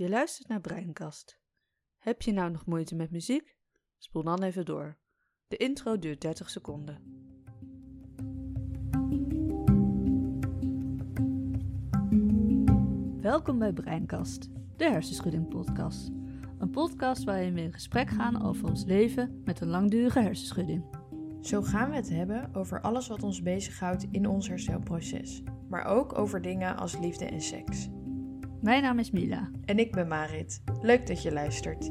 Je luistert naar Breinkast. Heb je nou nog moeite met muziek? Spoel dan even door. De intro duurt 30 seconden. Welkom bij Breinkast, de hersenschudding podcast. Een podcast waarin we in gesprek gaan over ons leven met een langdurige hersenschudding. Zo gaan we het hebben over alles wat ons bezighoudt in ons herstelproces, maar ook over dingen als liefde en seks. Mijn naam is Mila. En ik ben Marit. Leuk dat je luistert.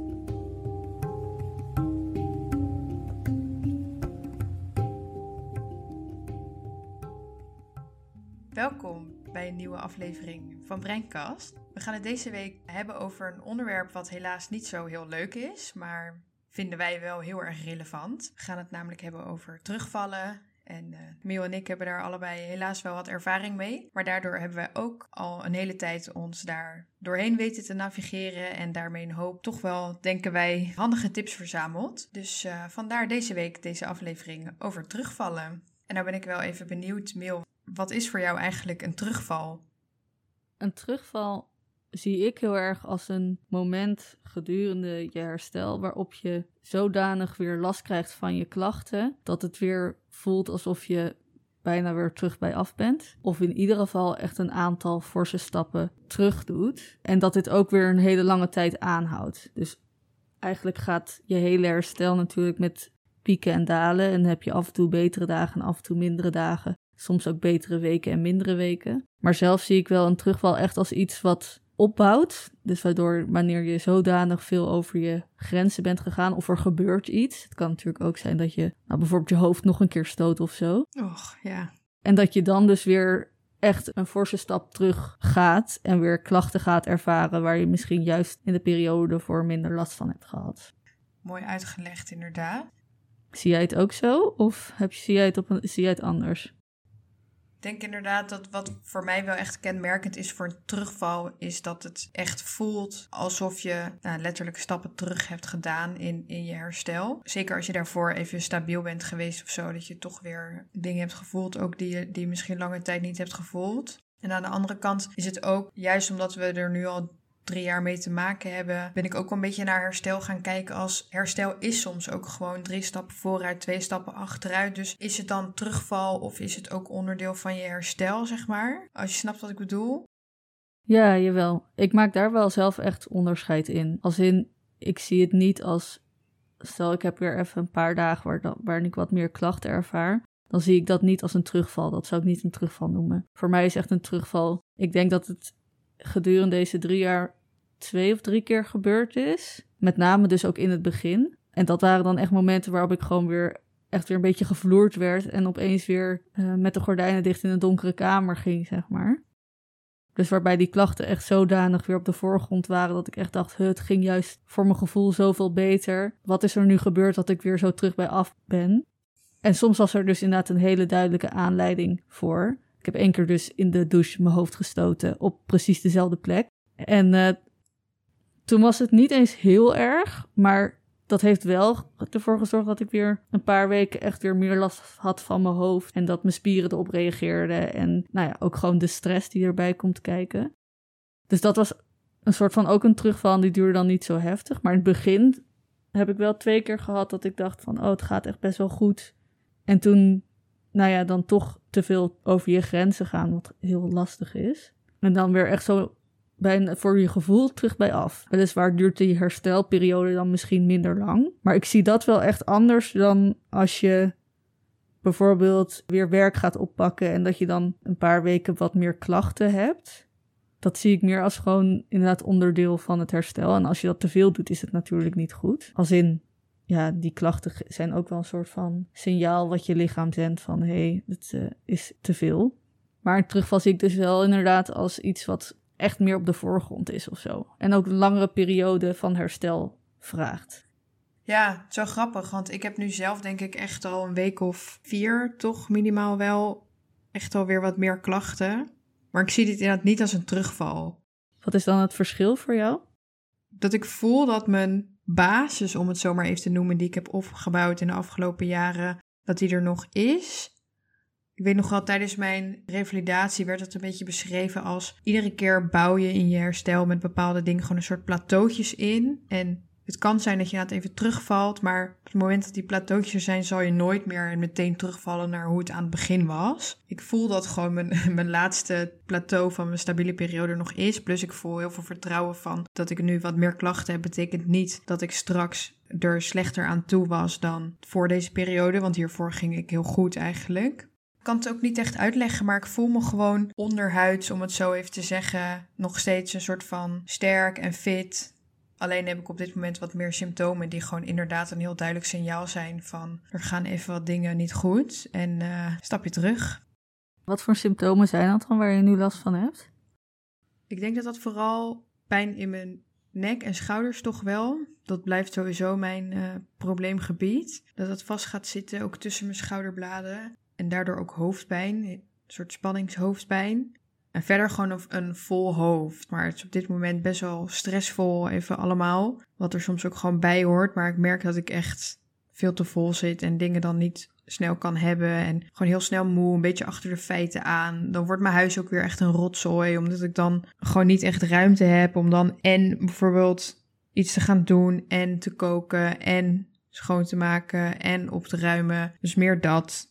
Welkom bij een nieuwe aflevering van Breinkast. We gaan het deze week hebben over een onderwerp wat helaas niet zo heel leuk is, maar vinden wij wel heel erg relevant. We gaan het namelijk hebben over terugvallen en uh, en ik hebben daar allebei helaas wel wat ervaring mee. Maar daardoor hebben wij ook al een hele tijd ons daar doorheen weten te navigeren. En daarmee een hoop toch wel, denken wij, handige tips verzameld. Dus uh, vandaar deze week deze aflevering over terugvallen. En nou ben ik wel even benieuwd, Miel, wat is voor jou eigenlijk een terugval? Een terugval zie ik heel erg als een moment gedurende je herstel waarop je zodanig weer last krijgt van je klachten dat het weer voelt alsof je bijna weer terug bij af bent. Of in ieder geval echt een aantal forse stappen terug doet. En dat dit ook weer een hele lange tijd aanhoudt. Dus eigenlijk gaat je hele herstel natuurlijk met pieken en dalen. En heb je af en toe betere dagen en af en toe mindere dagen. Soms ook betere weken en mindere weken. Maar zelf zie ik wel een terugval echt als iets wat opbouwt. Dus waardoor wanneer je zodanig veel over je grenzen bent gegaan of er gebeurt iets. Het kan natuurlijk ook zijn dat je nou, bijvoorbeeld je hoofd nog een keer stoot of zo. Och, ja. En dat je dan dus weer echt een forse stap terug gaat en weer klachten gaat ervaren waar je misschien juist in de periode ervoor minder last van hebt gehad. Mooi uitgelegd inderdaad. Zie jij het ook zo of heb je, zie, jij het op een, zie jij het anders? Denk inderdaad dat wat voor mij wel echt kenmerkend is voor een terugval, is dat het echt voelt alsof je nou, letterlijk stappen terug hebt gedaan in, in je herstel. Zeker als je daarvoor even stabiel bent geweest of zo, dat je toch weer dingen hebt gevoeld, ook die je, die je misschien lange tijd niet hebt gevoeld. En aan de andere kant is het ook, juist omdat we er nu al drie jaar mee te maken hebben, ben ik ook een beetje naar herstel gaan kijken als herstel is soms ook gewoon drie stappen vooruit, twee stappen achteruit. Dus is het dan terugval of is het ook onderdeel van je herstel, zeg maar? Als je snapt wat ik bedoel. Ja, jawel. Ik maak daar wel zelf echt onderscheid in. Als in, ik zie het niet als, stel ik heb weer even een paar dagen waar, waarin ik wat meer klachten ervaar. Dan zie ik dat niet als een terugval. Dat zou ik niet een terugval noemen. Voor mij is echt een terugval. Ik denk dat het gedurende deze drie jaar twee of drie keer gebeurd is. Met name dus ook in het begin. En dat waren dan echt momenten waarop ik gewoon weer echt weer een beetje gevloerd werd. En opeens weer uh, met de gordijnen dicht in een donkere kamer ging, zeg maar. Dus waarbij die klachten echt zodanig weer op de voorgrond waren dat ik echt dacht, het ging juist voor mijn gevoel zoveel beter. Wat is er nu gebeurd dat ik weer zo terug bij af ben? En soms was er dus inderdaad een hele duidelijke aanleiding voor. Ik heb één keer dus in de douche mijn hoofd gestoten op precies dezelfde plek. En uh, toen was het niet eens heel erg, maar dat heeft wel ervoor gezorgd dat ik weer een paar weken echt weer meer last had van mijn hoofd. En dat mijn spieren erop reageerden. En nou ja, ook gewoon de stress die erbij komt kijken. Dus dat was een soort van ook een terugval. Die duurde dan niet zo heftig. Maar in het begin heb ik wel twee keer gehad dat ik dacht van... oh, het gaat echt best wel goed. En toen, nou ja, dan toch te veel over je grenzen gaan, wat heel lastig is. En dan weer echt zo bij voor je gevoel terug bij af. Weliswaar duurt die herstelperiode dan misschien minder lang. Maar ik zie dat wel echt anders dan als je bijvoorbeeld weer werk gaat oppakken en dat je dan een paar weken wat meer klachten hebt. Dat zie ik meer als gewoon inderdaad onderdeel van het herstel. En als je dat te veel doet, is het natuurlijk niet goed. Als in, ja, die klachten zijn ook wel een soort van signaal wat je lichaam zendt van hé, hey, het uh, is te veel. Maar terugval zie ik dus wel inderdaad als iets wat echt meer op de voorgrond is of zo. En ook een langere periode van herstel vraagt. Ja, zo grappig, want ik heb nu zelf denk ik echt al een week of vier, toch minimaal wel, echt alweer wat meer klachten. Maar ik zie dit inderdaad niet als een terugval. Wat is dan het verschil voor jou? Dat ik voel dat mijn basis, om het zo maar even te noemen, die ik heb opgebouwd in de afgelopen jaren, dat die er nog is. Ik weet nog wel, tijdens mijn revalidatie werd het een beetje beschreven als iedere keer bouw je in je herstel met bepaalde dingen gewoon een soort plateautjes in. En het kan zijn dat je het even terugvalt, maar op het moment dat die plateautjes er zijn, zal je nooit meer meteen terugvallen naar hoe het aan het begin was. Ik voel dat gewoon mijn, mijn laatste plateau van mijn stabiele periode nog is. Plus ik voel heel veel vertrouwen van dat ik nu wat meer klachten heb. Betekent niet dat ik straks er slechter aan toe was dan voor deze periode, want hiervoor ging ik heel goed eigenlijk. Ik kan het ook niet echt uitleggen, maar ik voel me gewoon onderhuids, om het zo even te zeggen, nog steeds een soort van sterk en fit. Alleen heb ik op dit moment wat meer symptomen die gewoon inderdaad een heel duidelijk signaal zijn van er gaan even wat dingen niet goed en uh, stap je terug. Wat voor symptomen zijn dat dan waar je nu last van hebt? Ik denk dat dat vooral pijn in mijn nek en schouders toch wel. Dat blijft sowieso mijn uh, probleemgebied. Dat het vast gaat zitten ook tussen mijn schouderbladen en daardoor ook hoofdpijn, een soort spanningshoofdpijn. En verder gewoon een, vol hoofd. Maar het is op dit moment best wel stressvol, even allemaal. Wat er soms ook gewoon bij hoort. Maar ik merk dat ik echt veel te vol zit en dingen dan niet snel kan hebben. En gewoon heel snel moe, een beetje achter de feiten aan. Dan wordt mijn huis ook weer echt een rotzooi. Omdat ik dan gewoon niet echt ruimte heb om dan en bijvoorbeeld iets te gaan doen. En te koken en schoon te maken en op te ruimen. Dus meer dat.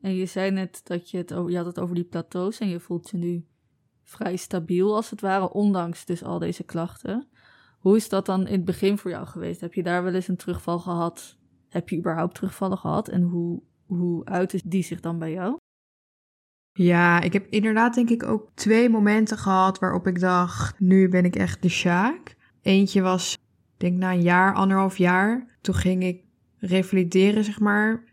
En je zei net dat je het je had het over die plateaus en je voelt je nu vrij stabiel als het ware, ondanks dus al deze klachten. Hoe is dat dan in het begin voor jou geweest? Heb je daar wel eens een terugval gehad? Heb je überhaupt terugvallen gehad? En hoe, hoe uit die zich dan bij jou? Ja, ik heb inderdaad denk ik ook twee momenten gehad waarop ik dacht, nu ben ik echt de Sjaak. Eentje was, denk na een jaar, anderhalf jaar. Toen ging ik revalideren, zeg maar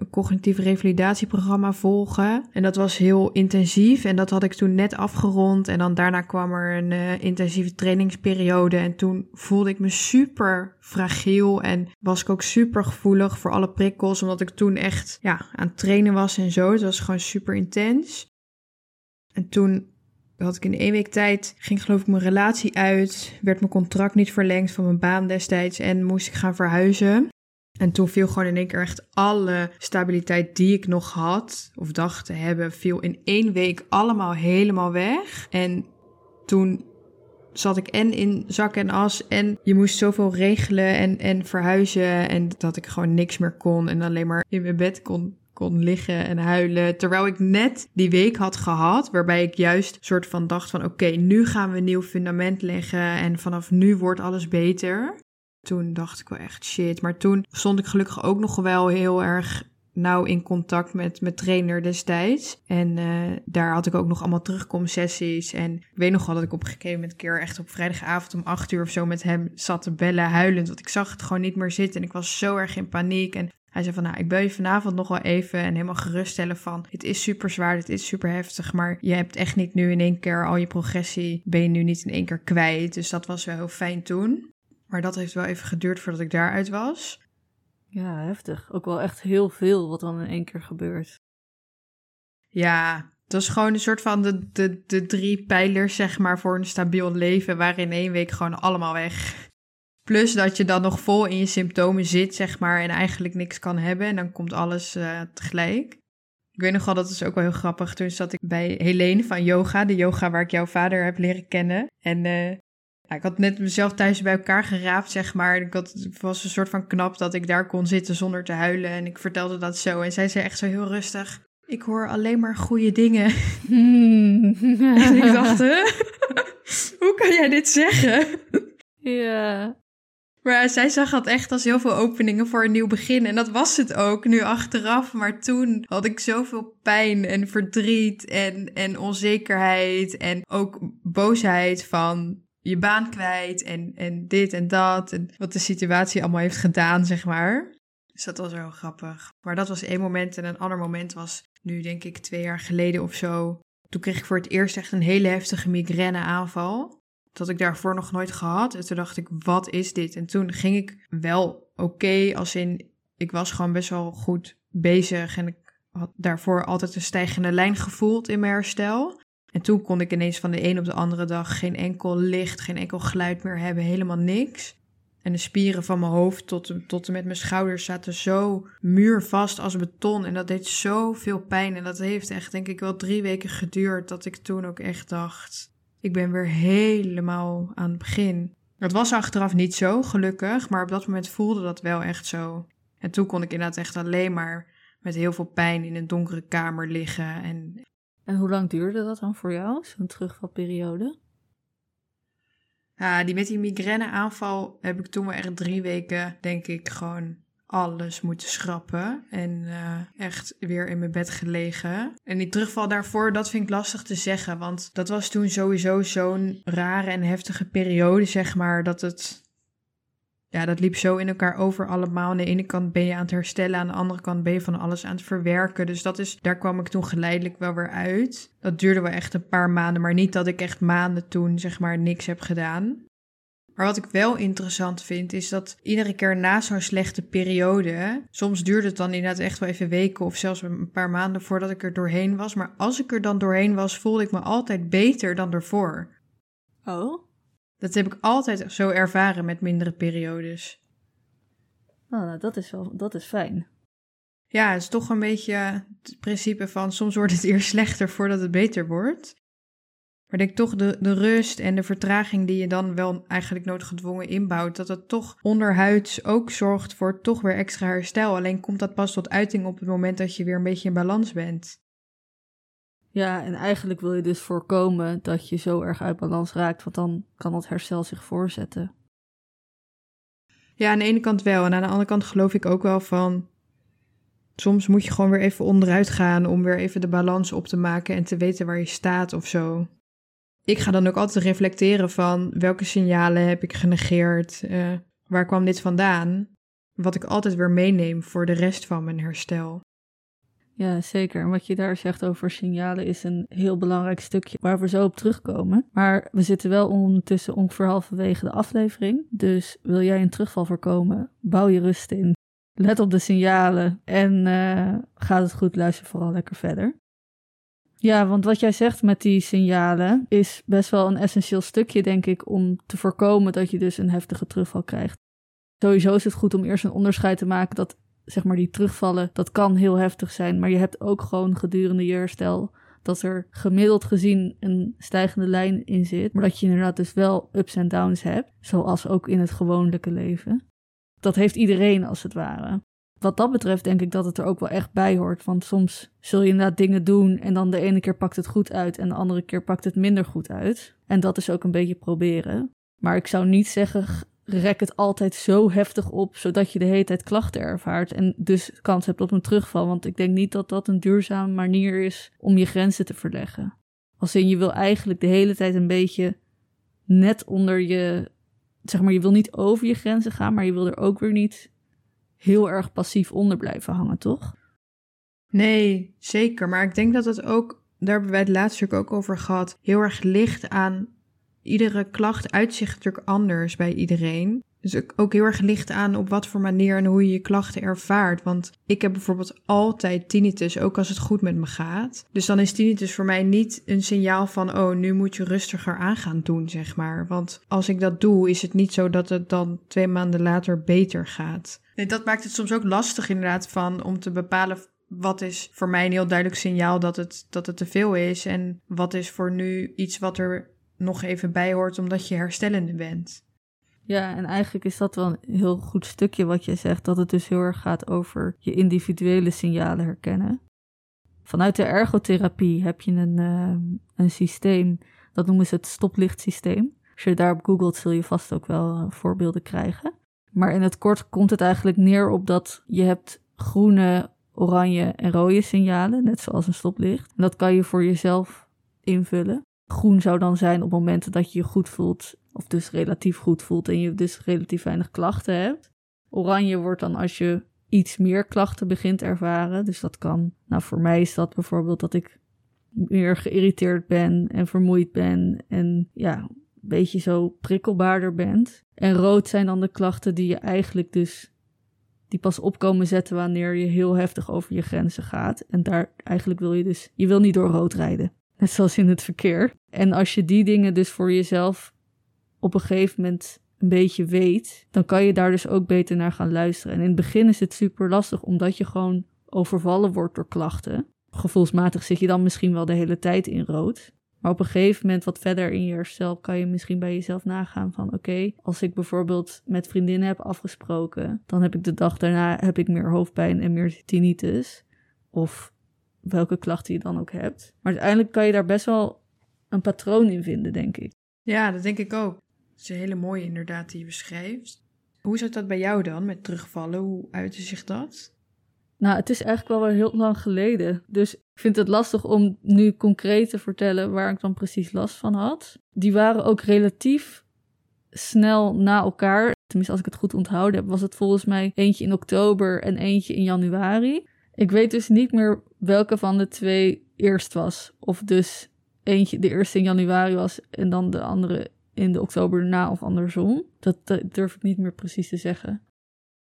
een cognitief revalidatieprogramma volgen. En dat was heel intensief en dat had ik toen net afgerond. En dan daarna kwam er een uh, intensieve trainingsperiode. En toen voelde ik me super fragiel en was ik ook super gevoelig voor alle prikkels. Omdat ik toen echt ja, aan het trainen was en zo. Het was gewoon super intens. En toen had ik in één week tijd, ging geloof ik mijn relatie uit, werd mijn contract niet verlengd van mijn baan destijds en moest ik gaan verhuizen. En toen viel gewoon in één keer echt alle stabiliteit die ik nog had, of dacht te hebben, viel in één week allemaal helemaal weg. En toen zat ik en in zak en as en je moest zoveel regelen en, en verhuizen. En dat ik gewoon niks meer kon en alleen maar in mijn bed kon, kon liggen en huilen. Terwijl ik net die week had gehad, waarbij ik juist soort van dacht van oké, nu gaan we een nieuw fundament leggen en vanaf nu wordt alles beter. Toen dacht ik wel echt shit. Maar toen stond ik gelukkig ook nog wel heel erg nauw in contact met mijn trainer destijds. En uh, daar had ik ook nog allemaal terugkomsessies. En ik weet nog wel dat ik op een gegeven moment een keer echt op vrijdagavond om acht uur of zo met hem zat te bellen, huilend. Want ik zag het gewoon niet meer zitten en ik was zo erg in paniek. En hij zei van, nou, ik bel je vanavond nog wel even en helemaal geruststellen van, het is super zwaar, het is super heftig, maar je hebt echt niet nu in één keer al je progressie, ben je nu niet in één keer kwijt. Dus dat was wel heel fijn toen. Maar dat heeft wel even geduurd voordat ik daaruit was. Ja, heftig. Ook wel echt heel veel wat dan in één keer gebeurt. Ja, dat is gewoon een soort van de, de, de drie pijlers, zeg maar, voor een stabiel leven, waren in één week gewoon allemaal weg. Plus dat je dan nog vol in je symptomen zit, zeg maar, en eigenlijk niks kan hebben. En dan komt alles uh, tegelijk. Ik weet nog wel, dat is ook wel heel grappig. Toen zat ik bij Helene van yoga, de yoga waar ik jouw vader heb leren kennen. En uh, ik had net mezelf thuis bij elkaar geraapt, zeg maar. Ik had, was een soort van knap dat ik daar kon zitten zonder te huilen. En ik vertelde dat zo. En zij zei echt zo heel rustig: Ik hoor alleen maar goede dingen. En ik dacht: Hoe kan jij dit zeggen? Ja. Maar zij zag het echt als heel veel openingen voor een nieuw begin. En dat was het ook, nu achteraf. Maar toen had ik zoveel pijn en verdriet en, en onzekerheid. En ook boosheid van je baan kwijt en, en dit en dat. En wat de situatie allemaal heeft gedaan, zeg maar. Dus dat was wel grappig. Maar dat was één moment. En een ander moment was nu, denk ik, twee jaar geleden of zo. Toen kreeg ik voor het eerst echt een hele heftige migraineaanval. Dat had ik daarvoor nog nooit gehad. En toen dacht ik, wat is dit? En toen ging ik wel oké, als in, ik was gewoon best wel goed bezig. En ik had daarvoor altijd een stijgende lijn gevoeld in mijn herstel. En toen kon ik ineens van de een op de andere dag geen enkel licht, geen enkel geluid meer hebben, helemaal niks. En de spieren van mijn hoofd tot, tot en met mijn schouders zaten zo muurvast als beton. En dat deed zoveel pijn. En dat heeft echt, denk ik, wel drie weken geduurd. Dat ik toen ook echt dacht: ik ben weer helemaal aan het begin. Het was achteraf niet zo, gelukkig. Maar op dat moment voelde dat wel echt zo. En toen kon ik inderdaad echt alleen maar met heel veel pijn in een donkere kamer liggen. En, en hoe lang duurde dat dan voor jou, zo'n terugvalperiode? Ja, die met die migraineaanval heb ik toen wel echt drie weken, denk ik, gewoon alles moeten schrappen. En uh, echt weer in mijn bed gelegen. En die terugval daarvoor, dat vind ik lastig te zeggen. Want dat was toen sowieso zo'n rare en heftige periode, zeg maar. Dat het ja, dat liep zo in elkaar over allemaal. Aan de ene kant ben je aan het herstellen, aan de andere kant ben je van alles aan het verwerken. Dus dat is, daar kwam ik toen geleidelijk wel weer uit. Dat duurde wel echt een paar maanden, maar niet dat ik echt maanden toen zeg maar niks heb gedaan. Maar wat ik wel interessant vind, is dat iedere keer na zo'n slechte periode, soms duurde het dan inderdaad echt wel even weken of zelfs een paar maanden voordat ik er doorheen was. Maar als ik er dan doorheen was, voelde ik me altijd beter dan ervoor. Oh? Dat heb ik altijd zo ervaren met mindere periodes. Oh, nou, dat is wel dat is fijn. Ja, het is toch een beetje het principe van soms wordt het eerst slechter voordat het beter wordt. Maar denk toch de, de rust en de vertraging die je dan wel eigenlijk noodgedwongen inbouwt, dat het toch onderhuids ook zorgt voor toch weer extra herstel. Alleen komt dat pas tot uiting op het moment dat je weer een beetje in balans bent. Ja, en eigenlijk wil je dus voorkomen dat je zo erg uit balans raakt, want dan kan het herstel zich voorzetten. Ja, aan de ene kant wel. En aan de andere kant geloof ik ook wel van. Soms moet je gewoon weer even onderuit gaan om weer even de balans op te maken en te weten waar je staat of zo. Ik ga dan ook altijd reflecteren van welke signalen heb ik genegeerd, uh, waar kwam dit vandaan, wat ik altijd weer meeneem voor de rest van mijn herstel. Ja, zeker. En wat je daar zegt over signalen is een heel belangrijk stukje waar we zo op terugkomen. Maar we zitten wel ondertussen ongeveer halverwege de aflevering. Dus wil jij een terugval voorkomen, bouw je rust in. Let op de signalen en uh, gaat het goed, luister vooral lekker verder. Ja, want wat jij zegt met die signalen is best wel een essentieel stukje, denk ik, om te voorkomen dat je dus een heftige terugval krijgt. Sowieso is het goed om eerst een onderscheid te maken dat zeg maar die terugvallen, dat kan heel heftig zijn. Maar je hebt ook gewoon gedurende je herstel dat er gemiddeld gezien een stijgende lijn in zit. Maar dat je inderdaad dus wel ups en downs hebt, zoals ook in het gewone leven. Dat heeft iedereen als het ware. Wat dat betreft denk ik dat het er ook wel echt bij hoort. Want soms zul je inderdaad dingen doen en dan de ene keer pakt het goed uit en de andere keer pakt het minder goed uit. En dat is ook een beetje proberen. Maar ik zou niet zeggen, rek het altijd zo heftig op, zodat je de hele tijd klachten ervaart en dus kans hebt op een terugval. Want ik denk niet dat dat een duurzame manier is om je grenzen te verleggen. Als in je wil eigenlijk de hele tijd een beetje net onder je, zeg maar, je wil niet over je grenzen gaan, maar je wil er ook weer niet heel erg passief onder blijven hangen, toch? Nee, zeker. Maar ik denk dat het ook, daar hebben wij het laatst ook over gehad, heel erg ligt aan iedere klacht uitzicht natuurlijk anders bij iedereen. Dus ook heel erg licht aan op wat voor manier en hoe je je klachten ervaart. Want ik heb bijvoorbeeld altijd tinnitus, ook als het goed met me gaat. Dus dan is tinnitus voor mij niet een signaal van, oh, nu moet je rustiger aan gaan doen, zeg maar. Want als ik dat doe, is het niet zo dat het dan twee maanden later beter gaat. Nee, dat maakt het soms ook lastig inderdaad van om te bepalen wat is voor mij een heel duidelijk signaal dat het, dat het te veel is. En wat is voor nu iets wat er nog even bij hoort omdat je herstellende bent. Ja, en eigenlijk is dat wel een heel goed stukje wat je zegt, dat het dus heel erg gaat over je individuele signalen herkennen. Vanuit de ergotherapie heb je een, uh, een systeem, dat noemen ze het stoplichtsysteem. Als je daarop googelt, zul je vast ook wel uh, voorbeelden krijgen. Maar in het kort komt het eigenlijk neer op dat je hebt groene, oranje en rode signalen, net zoals een stoplicht. En dat kan je voor jezelf invullen. Groen zou dan zijn op momenten dat je je goed voelt, of dus relatief goed voelt en je dus relatief weinig klachten hebt. Oranje wordt dan als je iets meer klachten begint ervaren. Dus dat kan, nou voor mij is dat bijvoorbeeld dat ik meer geïrriteerd ben en vermoeid ben en ja, een beetje zo prikkelbaarder bent. En rood zijn dan de klachten die je eigenlijk dus, die pas opkomen zetten wanneer je heel heftig over je grenzen gaat. En daar eigenlijk wil je dus, je wil niet door rood rijden. Net zoals in het verkeer. En als je die dingen dus voor jezelf op een gegeven moment een beetje weet, dan kan je daar dus ook beter naar gaan luisteren. En in het begin is het super lastig, omdat je gewoon overvallen wordt door klachten. Gevoelsmatig zit je dan misschien wel de hele tijd in rood. Maar op een gegeven moment, wat verder in je herstel, kan je misschien bij jezelf nagaan van oké, als ik bijvoorbeeld met vriendinnen heb afgesproken, dan heb ik de dag daarna heb ik meer hoofdpijn en meer tinnitus. Of welke klachten je dan ook hebt. Maar uiteindelijk kan je daar best wel een patroon in vinden, denk ik. Ja, dat denk ik ook. Het is een hele mooie inderdaad die je beschrijft. Hoe zat dat bij jou dan met terugvallen? Hoe uitte zich dat? Nou, het is eigenlijk wel weer heel lang geleden. Dus ik vind het lastig om nu concreet te vertellen waar ik dan precies last van had. Die waren ook relatief snel na elkaar. Tenminste, als ik het goed onthouden heb, was het volgens mij eentje in oktober en eentje in januari. Ik weet dus niet meer welke van de twee eerst was. Of dus eentje de eerste in januari was en dan de andere in de oktober na of andersom. Dat, durf ik niet meer precies te zeggen.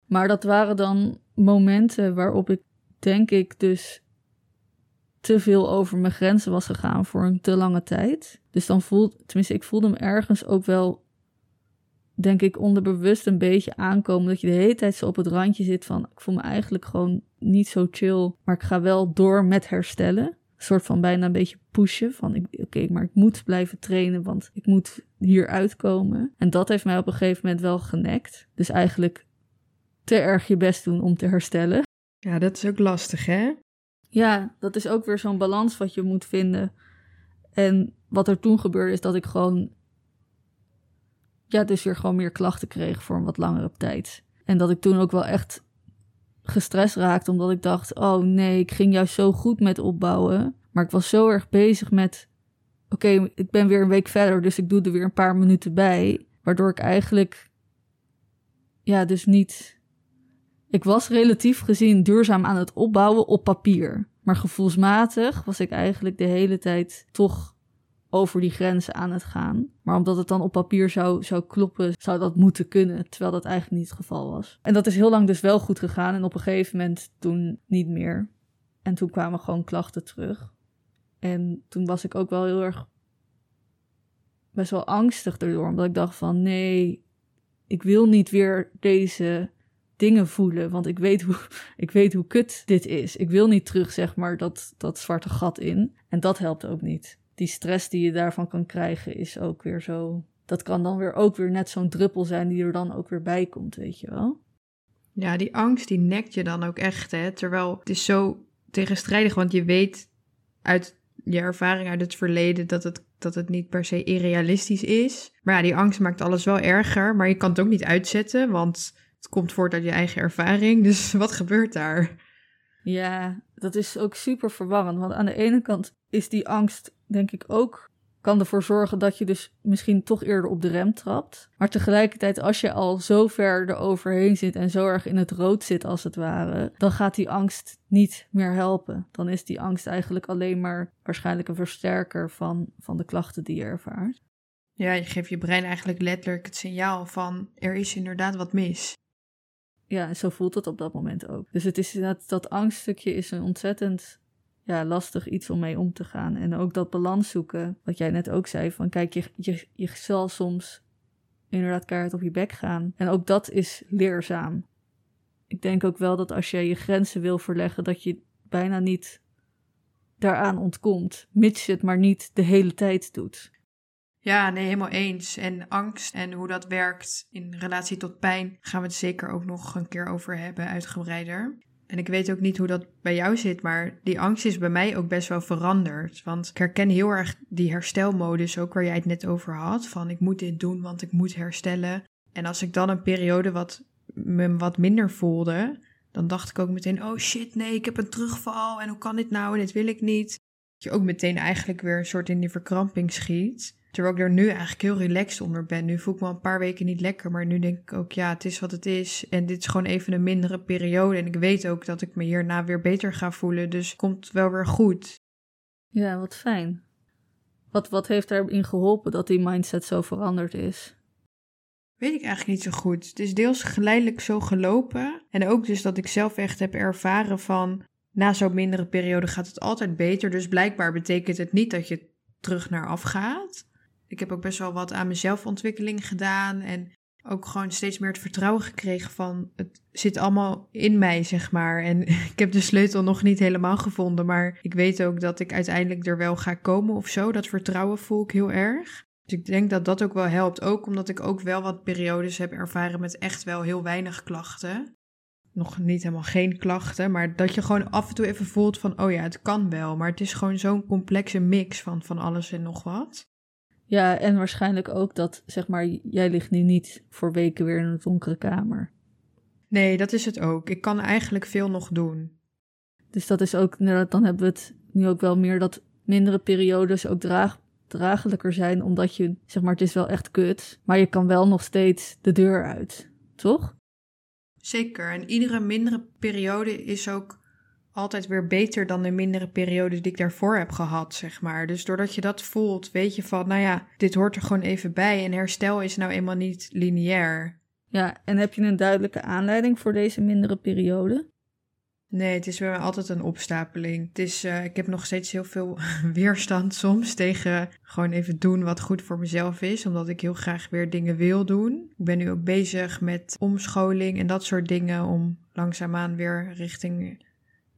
Maar dat waren dan momenten waarop ik, denk ik, dus te veel over mijn grenzen was gegaan voor een te lange tijd. Dus dan voelde, tenminste, ik voelde me ergens ook wel, denk ik, onderbewust een beetje aankomen. Dat je de hele tijd zo op het randje zit van, ik voel me eigenlijk gewoon niet zo chill, maar ik ga wel door met herstellen. Een soort van bijna een beetje pushen van, oké, maar ik moet blijven trainen, want ik moet hier uitkomen. En dat heeft mij op een gegeven moment wel genekt. Dus eigenlijk te erg je best doen om te herstellen. Ja, dat is ook lastig, hè? Ja, dat is ook weer zo'n balans wat je moet vinden. En wat er toen gebeurde is dat ik gewoon, ja, dus weer gewoon meer klachten kreeg voor een wat langere tijd. En dat ik toen ook wel echt gestrest raakte, omdat ik dacht, oh nee, ik ging juist zo goed met opbouwen. Maar ik was zo erg bezig met, oké, ik ben weer een week verder, dus ik doe er weer een paar minuten bij. Waardoor ik eigenlijk, ja, dus niet ik was relatief gezien duurzaam aan het opbouwen op papier. Maar gevoelsmatig was ik eigenlijk de hele tijd toch over die grenzen aan het gaan. Maar omdat het dan op papier zou, zou kloppen, zou dat moeten kunnen. Terwijl dat eigenlijk niet het geval was. En dat is heel lang dus wel goed gegaan. En op een gegeven moment toen niet meer. En toen kwamen gewoon klachten terug. En toen was ik ook wel heel erg best wel angstig erdoor. Omdat ik dacht van nee, ik wil niet weer deze dingen voelen. Want ik weet, hoe, ik weet hoe kut dit is. Ik wil niet terug, zeg maar, dat, dat zwarte gat in. En dat helpt ook niet. Die stress die je daarvan kan krijgen is ook weer zo. Dat kan dan weer ook weer net zo'n druppel zijn die er dan ook weer bij komt, weet je wel. Ja, die angst die nekt je dan ook echt, hè. Terwijl het is zo tegenstrijdig, want je weet uit je ervaring uit het verleden dat het, dat het niet per se irrealistisch is. Maar ja, die angst maakt alles wel erger, maar je kan het ook niet uitzetten, want het komt voort uit je eigen ervaring. Dus wat gebeurt daar? Ja, dat is ook super verwarrend. Want aan de ene kant is die angst, denk ik, ook kan ervoor zorgen dat je dus misschien toch eerder op de rem trapt. Maar tegelijkertijd, als je al zo ver eroverheen zit en zo erg in het rood zit als het ware, dan gaat die angst niet meer helpen. Dan is die angst eigenlijk alleen maar waarschijnlijk een versterker van, van de klachten die je ervaart. Ja, je geeft je brein eigenlijk letterlijk het signaal van er is inderdaad wat mis ja, zo voelt het op dat moment ook. Dus het is dat, dat angststukje is een ontzettend ja, lastig iets om mee om te gaan. En ook dat balans zoeken, wat jij net ook zei, van kijk, je, je, je zal soms inderdaad kaart op je bek gaan. En ook dat is leerzaam. Ik denk ook wel dat als je je grenzen wil verleggen, dat je bijna niet daaraan ontkomt, mits je het maar niet de hele tijd doet. Ja, nee, helemaal eens. En angst en hoe dat werkt in relatie tot pijn gaan we het zeker ook nog een keer over hebben, uitgebreider. En ik weet ook niet hoe dat bij jou zit, maar die angst is bij mij ook best wel veranderd. Want ik herken heel erg die herstelmodus, ook waar jij het net over had. Van ik moet dit doen, want ik moet herstellen. En als ik dan een periode wat me wat minder voelde, dan dacht ik ook meteen: oh shit, nee, ik heb een terugval. En hoe kan dit nou? En dit wil ik niet. Dat je ook meteen eigenlijk weer een soort in die verkramping schiet. Terwijl ik er nu eigenlijk heel relaxed onder ben. Nu voel ik me al een paar weken niet lekker, maar nu denk ik ook, ja, het is wat het is. En dit is gewoon even een mindere periode. En ik weet ook dat ik me hierna weer beter ga voelen. Dus het komt wel weer goed. Ja, wat fijn. Wat, wat heeft erin geholpen dat die mindset zo veranderd is? Weet ik eigenlijk niet zo goed. Het is deels geleidelijk zo gelopen. En ook dus dat ik zelf echt heb ervaren van... na zo'n mindere periode gaat het altijd beter. Dus blijkbaar betekent het niet dat je terug naar af gaat. Ik heb ook best wel wat aan mijn zelfontwikkeling gedaan. En ook gewoon steeds meer het vertrouwen gekregen van het zit allemaal in mij, zeg maar. En ik heb de sleutel nog niet helemaal gevonden, maar ik weet ook dat ik uiteindelijk er wel ga komen of zo. Dat vertrouwen voel ik heel erg. Dus ik denk dat dat ook wel helpt. Ook omdat ik ook wel wat periodes heb ervaren met echt wel heel weinig klachten. Nog niet helemaal geen klachten, maar dat je gewoon af en toe even voelt van, oh ja, het kan wel. Maar het is gewoon zo'n complexe mix van, van alles en nog wat. Ja, en waarschijnlijk ook dat, zeg maar, jij ligt nu niet voor weken weer in een donkere kamer. Nee, dat is het ook. Ik kan eigenlijk veel nog doen. Dus dat is ook, dan hebben we het nu ook wel meer dat mindere periodes ook draag, draaglijker zijn, omdat je, zeg maar, het is wel echt kut, maar je kan wel nog steeds de deur uit, toch? Zeker, en iedere mindere periode is ook altijd weer beter dan de mindere periode die ik daarvoor heb gehad, zeg maar. Dus doordat je dat voelt, weet je van, nou ja, dit hoort er gewoon even bij en herstel is nou eenmaal niet lineair. Ja, en heb je een duidelijke aanleiding voor deze mindere periode? Nee, het is bij mij altijd een opstapeling. Het is, uh, ik heb nog steeds heel veel weerstand soms tegen gewoon even doen wat goed voor mezelf is, omdat ik heel graag weer dingen wil doen. Ik ben nu ook bezig met omscholing en dat soort dingen om langzaamaan weer richting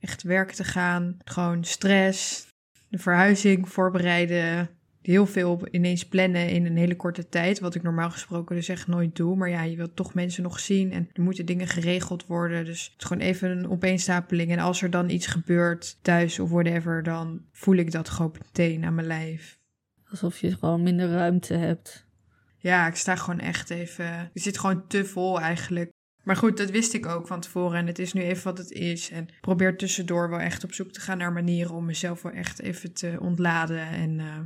echt werk te gaan. Gewoon stress, de verhuizing voorbereiden, heel veel ineens plannen in een hele korte tijd. Wat ik normaal gesproken dus echt nooit doe. Maar ja, je wilt toch mensen nog zien en er moeten dingen geregeld worden. Dus het is gewoon even een opeenstapeling. En als er dan iets gebeurt thuis of whatever, dan voel ik dat gewoon meteen aan mijn lijf. Alsof je gewoon minder ruimte hebt. Ja, ik sta gewoon echt even. Je zit gewoon te vol eigenlijk. Maar goed, dat wist ik ook van tevoren en het is nu even wat het is. En probeer tussendoor wel echt op zoek te gaan naar manieren om mezelf wel echt even te ontladen. En uh,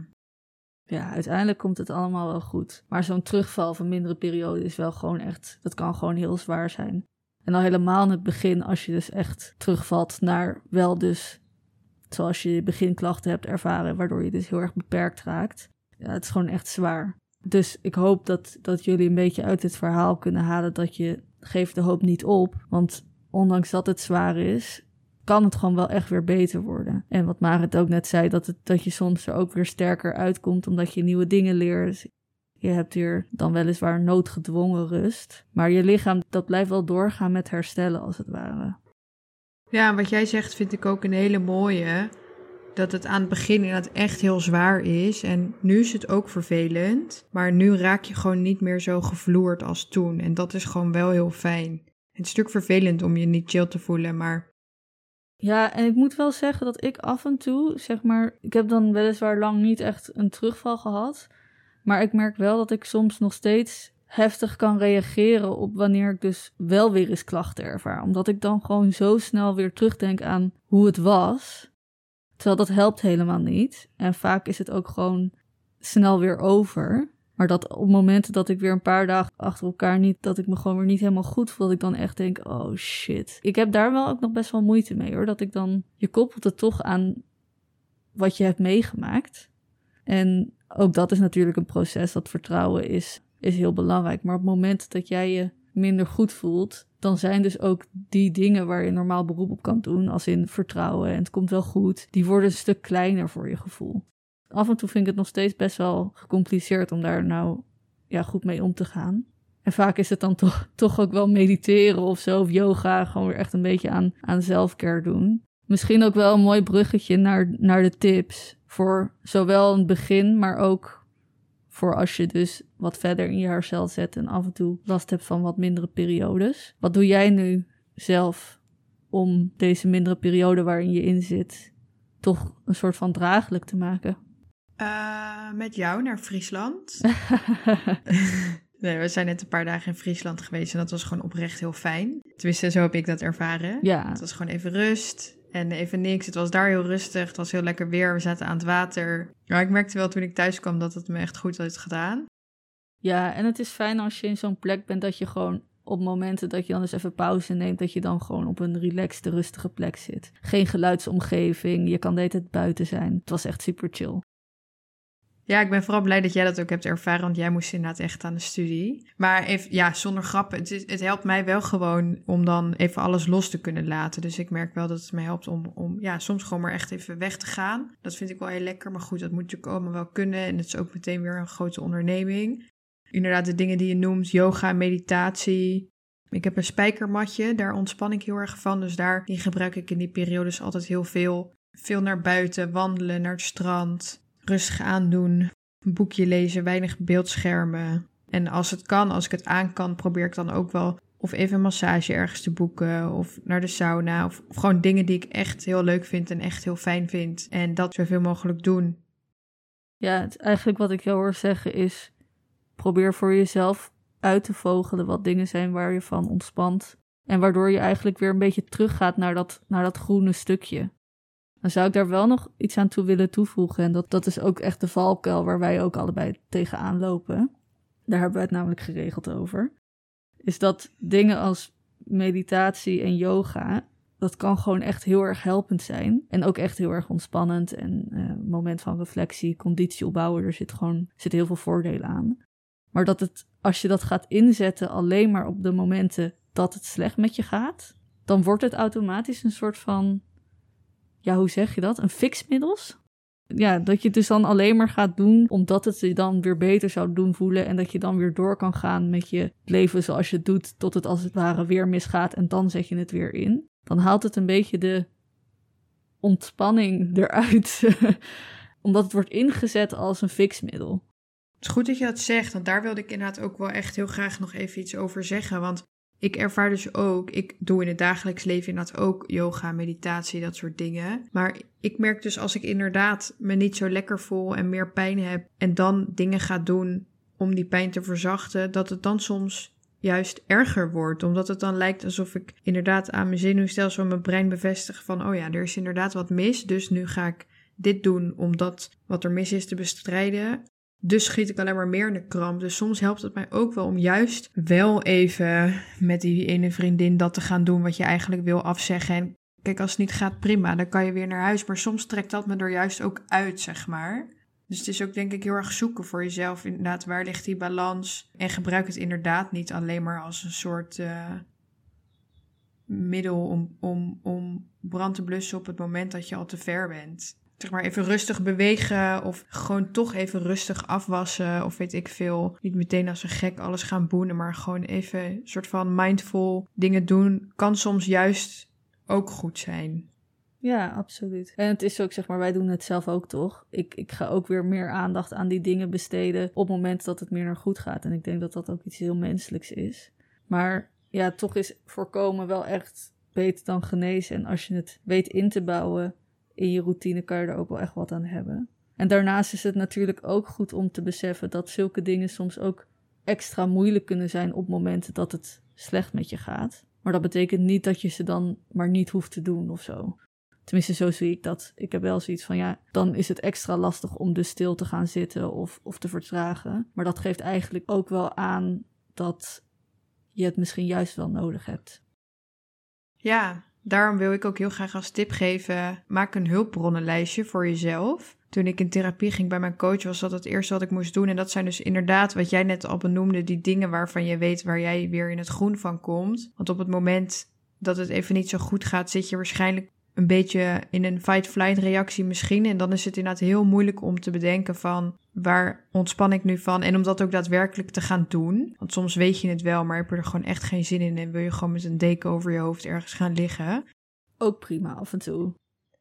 ja, uiteindelijk komt het allemaal wel goed. Maar zo'n terugval van mindere periode is wel gewoon echt, dat kan gewoon heel zwaar zijn. En al helemaal in het begin, als je dus echt terugvalt naar wel dus zoals je beginklachten hebt ervaren, waardoor je dus heel erg beperkt raakt. Ja, het is gewoon echt zwaar. Dus ik hoop dat, dat jullie een beetje uit dit verhaal kunnen halen dat je geeft de hoop niet op. Want ondanks dat het zwaar is, kan het gewoon wel echt weer beter worden. En wat Marit ook net zei, dat, het, dat je soms er ook weer sterker uitkomt omdat je nieuwe dingen leert. Je hebt weer dan weliswaar noodgedwongen rust. Maar je lichaam, dat blijft wel doorgaan met herstellen als het ware. Ja, wat jij zegt vind ik ook een hele mooie. Dat het aan het begin inderdaad echt heel zwaar is. En nu is het ook vervelend. Maar nu raak je gewoon niet meer zo gevloerd als toen. En dat is gewoon wel heel fijn. Het is stuk vervelend om je niet chill te voelen, maar ja, en ik moet wel zeggen dat ik af en toe, zeg maar, ik heb dan weliswaar lang niet echt een terugval gehad. Maar ik merk wel dat ik soms nog steeds heftig kan reageren op wanneer ik dus wel weer eens klachten ervaar. Omdat ik dan gewoon zo snel weer terugdenk aan hoe het was. Terwijl dat helpt helemaal niet. En vaak is het ook gewoon snel weer over. Maar dat op momenten dat ik weer een paar dagen achter elkaar niet, dat ik me gewoon weer niet helemaal goed voel, dat ik dan echt denk, oh shit. Ik heb daar wel ook nog best wel moeite mee hoor. Dat ik dan, je koppelt het toch aan wat je hebt meegemaakt. En ook dat is natuurlijk een proces, dat vertrouwen is, is heel belangrijk. Maar op het moment dat jij je minder goed voelt, dan zijn dus ook die dingen waar je normaal beroep op kan doen, als in vertrouwen en het komt wel goed, die worden een stuk kleiner voor je gevoel af en toe vind ik het nog steeds best wel gecompliceerd om daar nou ja, goed mee om te gaan. En vaak is het dan toch, toch ook wel mediteren of zo, of yoga, gewoon weer echt een beetje aan, aan zelfcare doen. Misschien ook wel een mooi bruggetje naar, naar de tips voor zowel een begin, maar ook voor als je dus wat verder in je herstel zet en af en toe last hebt van wat mindere periodes. Wat doe jij nu zelf om deze mindere periode waarin je in zit toch een soort van draaglijk te maken? Uh, met jou naar Friesland. nee, we zijn net een paar dagen in Friesland geweest en dat was gewoon oprecht heel fijn. Tenminste, zo heb ik dat ervaren. Ja. Het was gewoon even rust en even niks. Het was daar heel rustig. Het was heel lekker weer. We zaten aan het water. Maar ik merkte wel toen ik thuis kwam dat het me echt goed had gedaan. Ja, en het is fijn als je in zo'n plek bent dat je gewoon op momenten dat je dan eens even pauze neemt, dat je dan gewoon op een relaxed, rustige plek zit. Geen geluidsomgeving, je kan de tijd buiten zijn. Het was echt super chill. Ja, ik ben vooral blij dat jij dat ook hebt ervaren, want jij moest inderdaad echt aan de studie. Maar even, ja, zonder grappen, het, het helpt mij wel gewoon om dan even alles los te kunnen laten. Dus ik merk wel dat het mij helpt om, om ja, soms gewoon maar echt even weg te gaan. Dat vind ik wel heel lekker, maar goed, dat moet natuurlijk allemaal wel kunnen. En het is ook meteen weer een grote onderneming. inderdaad de dingen die je noemt, yoga, meditatie. Ik heb een spijkermatje, daar ontspan ik heel erg van. Dus daar, die gebruik ik in die periodes altijd heel veel. Veel naar buiten, wandelen, naar het strand, rustig aandoen, een boekje lezen, weinig beeldschermen. En als het kan, als ik het aan kan, probeer ik dan ook wel of even een massage ergens te boeken of naar de sauna. Of, gewoon dingen die ik echt heel leuk vind en echt heel fijn vind. En dat zoveel mogelijk doen. Ja, eigenlijk wat ik jou hoor zeggen is: probeer voor jezelf uit te vogelen wat dingen zijn waar je van ontspant. En waardoor je eigenlijk weer een beetje teruggaat naar dat, naar dat groene stukje. Dan zou ik daar wel nog iets aan toe willen toevoegen. En dat, dat is ook echt de valkuil waar wij ook allebei tegenaan lopen. Daar hebben we het namelijk geregeld over. Is dat dingen als meditatie en yoga, dat kan gewoon echt heel erg helpend zijn. En ook echt heel erg ontspannend. En uh, moment van reflectie, conditie opbouwen, er zit gewoon zit heel veel voordelen aan. Maar dat het, als je dat gaat inzetten alleen maar op de momenten dat het slecht met je gaat, dan wordt het automatisch een soort van, ja, hoe zeg je dat? Een fixmiddels? Ja, dat je het dus dan alleen maar gaat doen omdat het je dan weer beter zou doen voelen en dat je dan weer door kan gaan met je leven zoals je het doet tot het als het ware weer misgaat en dan zet je het weer in. Dan haalt het een beetje de ontspanning eruit, omdat het wordt ingezet als een fixmiddel. Het is goed dat je dat zegt, want daar wilde ik inderdaad ook wel echt heel graag nog even iets over zeggen. Want ik ervaar dus ook, ik doe in het dagelijks leven inderdaad ook yoga, meditatie, dat soort dingen. Maar ik merk dus als ik inderdaad me niet zo lekker voel en meer pijn heb en dan dingen ga doen om die pijn te verzachten, dat het dan soms juist erger wordt. Omdat het dan lijkt alsof ik inderdaad aan mijn zenuwstelsel en mijn brein bevestig van, oh ja, er is inderdaad wat mis, dus nu ga ik dit doen om dat wat er mis is te bestrijden. Dus schiet ik alleen maar meer in de kramp. Dus soms helpt het mij ook wel om juist wel even met die ene vriendin dat te gaan doen wat je eigenlijk wil afzeggen. En kijk, als het niet gaat, prima, dan kan je weer naar huis. Maar soms trekt dat me er juist ook uit, zeg maar. Dus het is ook denk ik heel erg zoeken voor jezelf. Inderdaad, waar ligt die balans? En gebruik het inderdaad niet alleen maar als een soort uh, middel om, om, om brand te blussen op het moment dat je al te ver bent zeg maar even rustig bewegen of gewoon toch even rustig afwassen of weet ik veel. Niet meteen als een gek alles gaan boenen, maar gewoon even een soort van mindful dingen doen kan soms juist ook goed zijn. Ja, absoluut. En het is ook, zeg maar, wij doen het zelf ook toch? Ik, ik ga ook weer meer aandacht aan die dingen besteden op moment dat het meer naar goed gaat. En ik denk dat dat ook iets heel menselijks is. Maar ja, toch is voorkomen wel echt beter dan genezen. En als je het weet in te bouwen, in je routine kan je er ook wel echt wat aan hebben. En daarnaast is het natuurlijk ook goed om te beseffen dat zulke dingen soms ook extra moeilijk kunnen zijn op momenten dat het slecht met je gaat. Maar dat betekent niet dat je ze dan maar niet hoeft te doen of zo. Tenminste, zo zie ik dat. Ik heb wel zoiets van ja, dan is het extra lastig om dus stil te gaan zitten of, of te vertragen. Maar dat geeft eigenlijk ook wel aan dat je het misschien juist wel nodig hebt. Ja, Daarom wil ik ook heel graag als tip geven: maak een hulpbronnenlijstje voor jezelf. Toen ik in therapie ging bij mijn coach, was dat het eerste wat ik moest doen. En dat zijn dus inderdaad, wat jij net al benoemde, die dingen waarvan je weet waar jij weer in het groen van komt. Want op het moment dat het even niet zo goed gaat, zit je waarschijnlijk een beetje in een fight-flight reactie misschien. En dan is het inderdaad heel moeilijk om te bedenken van waar ontspan ik nu van? En om dat ook daadwerkelijk te gaan doen. Want soms weet je het wel, maar heb je er gewoon echt geen zin in en wil je gewoon met een deken over je hoofd ergens gaan liggen. Ook prima af en toe.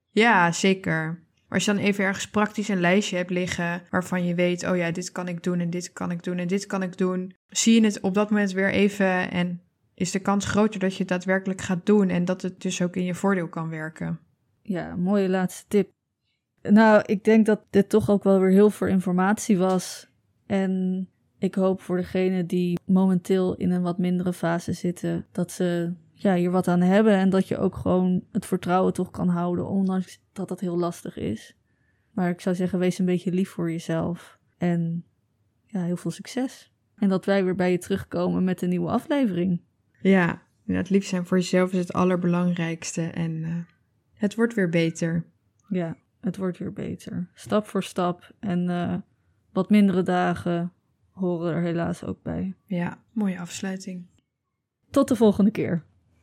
Ja, zeker. Maar als je dan even ergens praktisch een lijstje hebt liggen waarvan je weet, oh ja, dit kan ik doen en dit kan ik doen en dit kan ik doen, zie je het op dat moment weer even en is de kans groter dat je het daadwerkelijk gaat doen en dat het dus ook in je voordeel kan werken. Ja, mooie laatste tip. Nou, ik denk dat dit toch ook wel weer heel veel informatie was. En ik hoop voor degenen die momenteel in een wat mindere fase zitten, dat ze ja, hier wat aan hebben en dat je ook gewoon het vertrouwen toch kan houden, ondanks dat dat heel lastig is. Maar ik zou zeggen, wees een beetje lief voor jezelf en ja, heel veel succes. En dat wij weer bij je terugkomen met een nieuwe aflevering. Ja, het lief zijn voor jezelf is het allerbelangrijkste en uh, het wordt weer beter. Ja, het wordt weer beter. Stap voor stap en uh, wat mindere dagen horen er helaas ook bij. Ja, mooie afsluiting. Tot de volgende keer.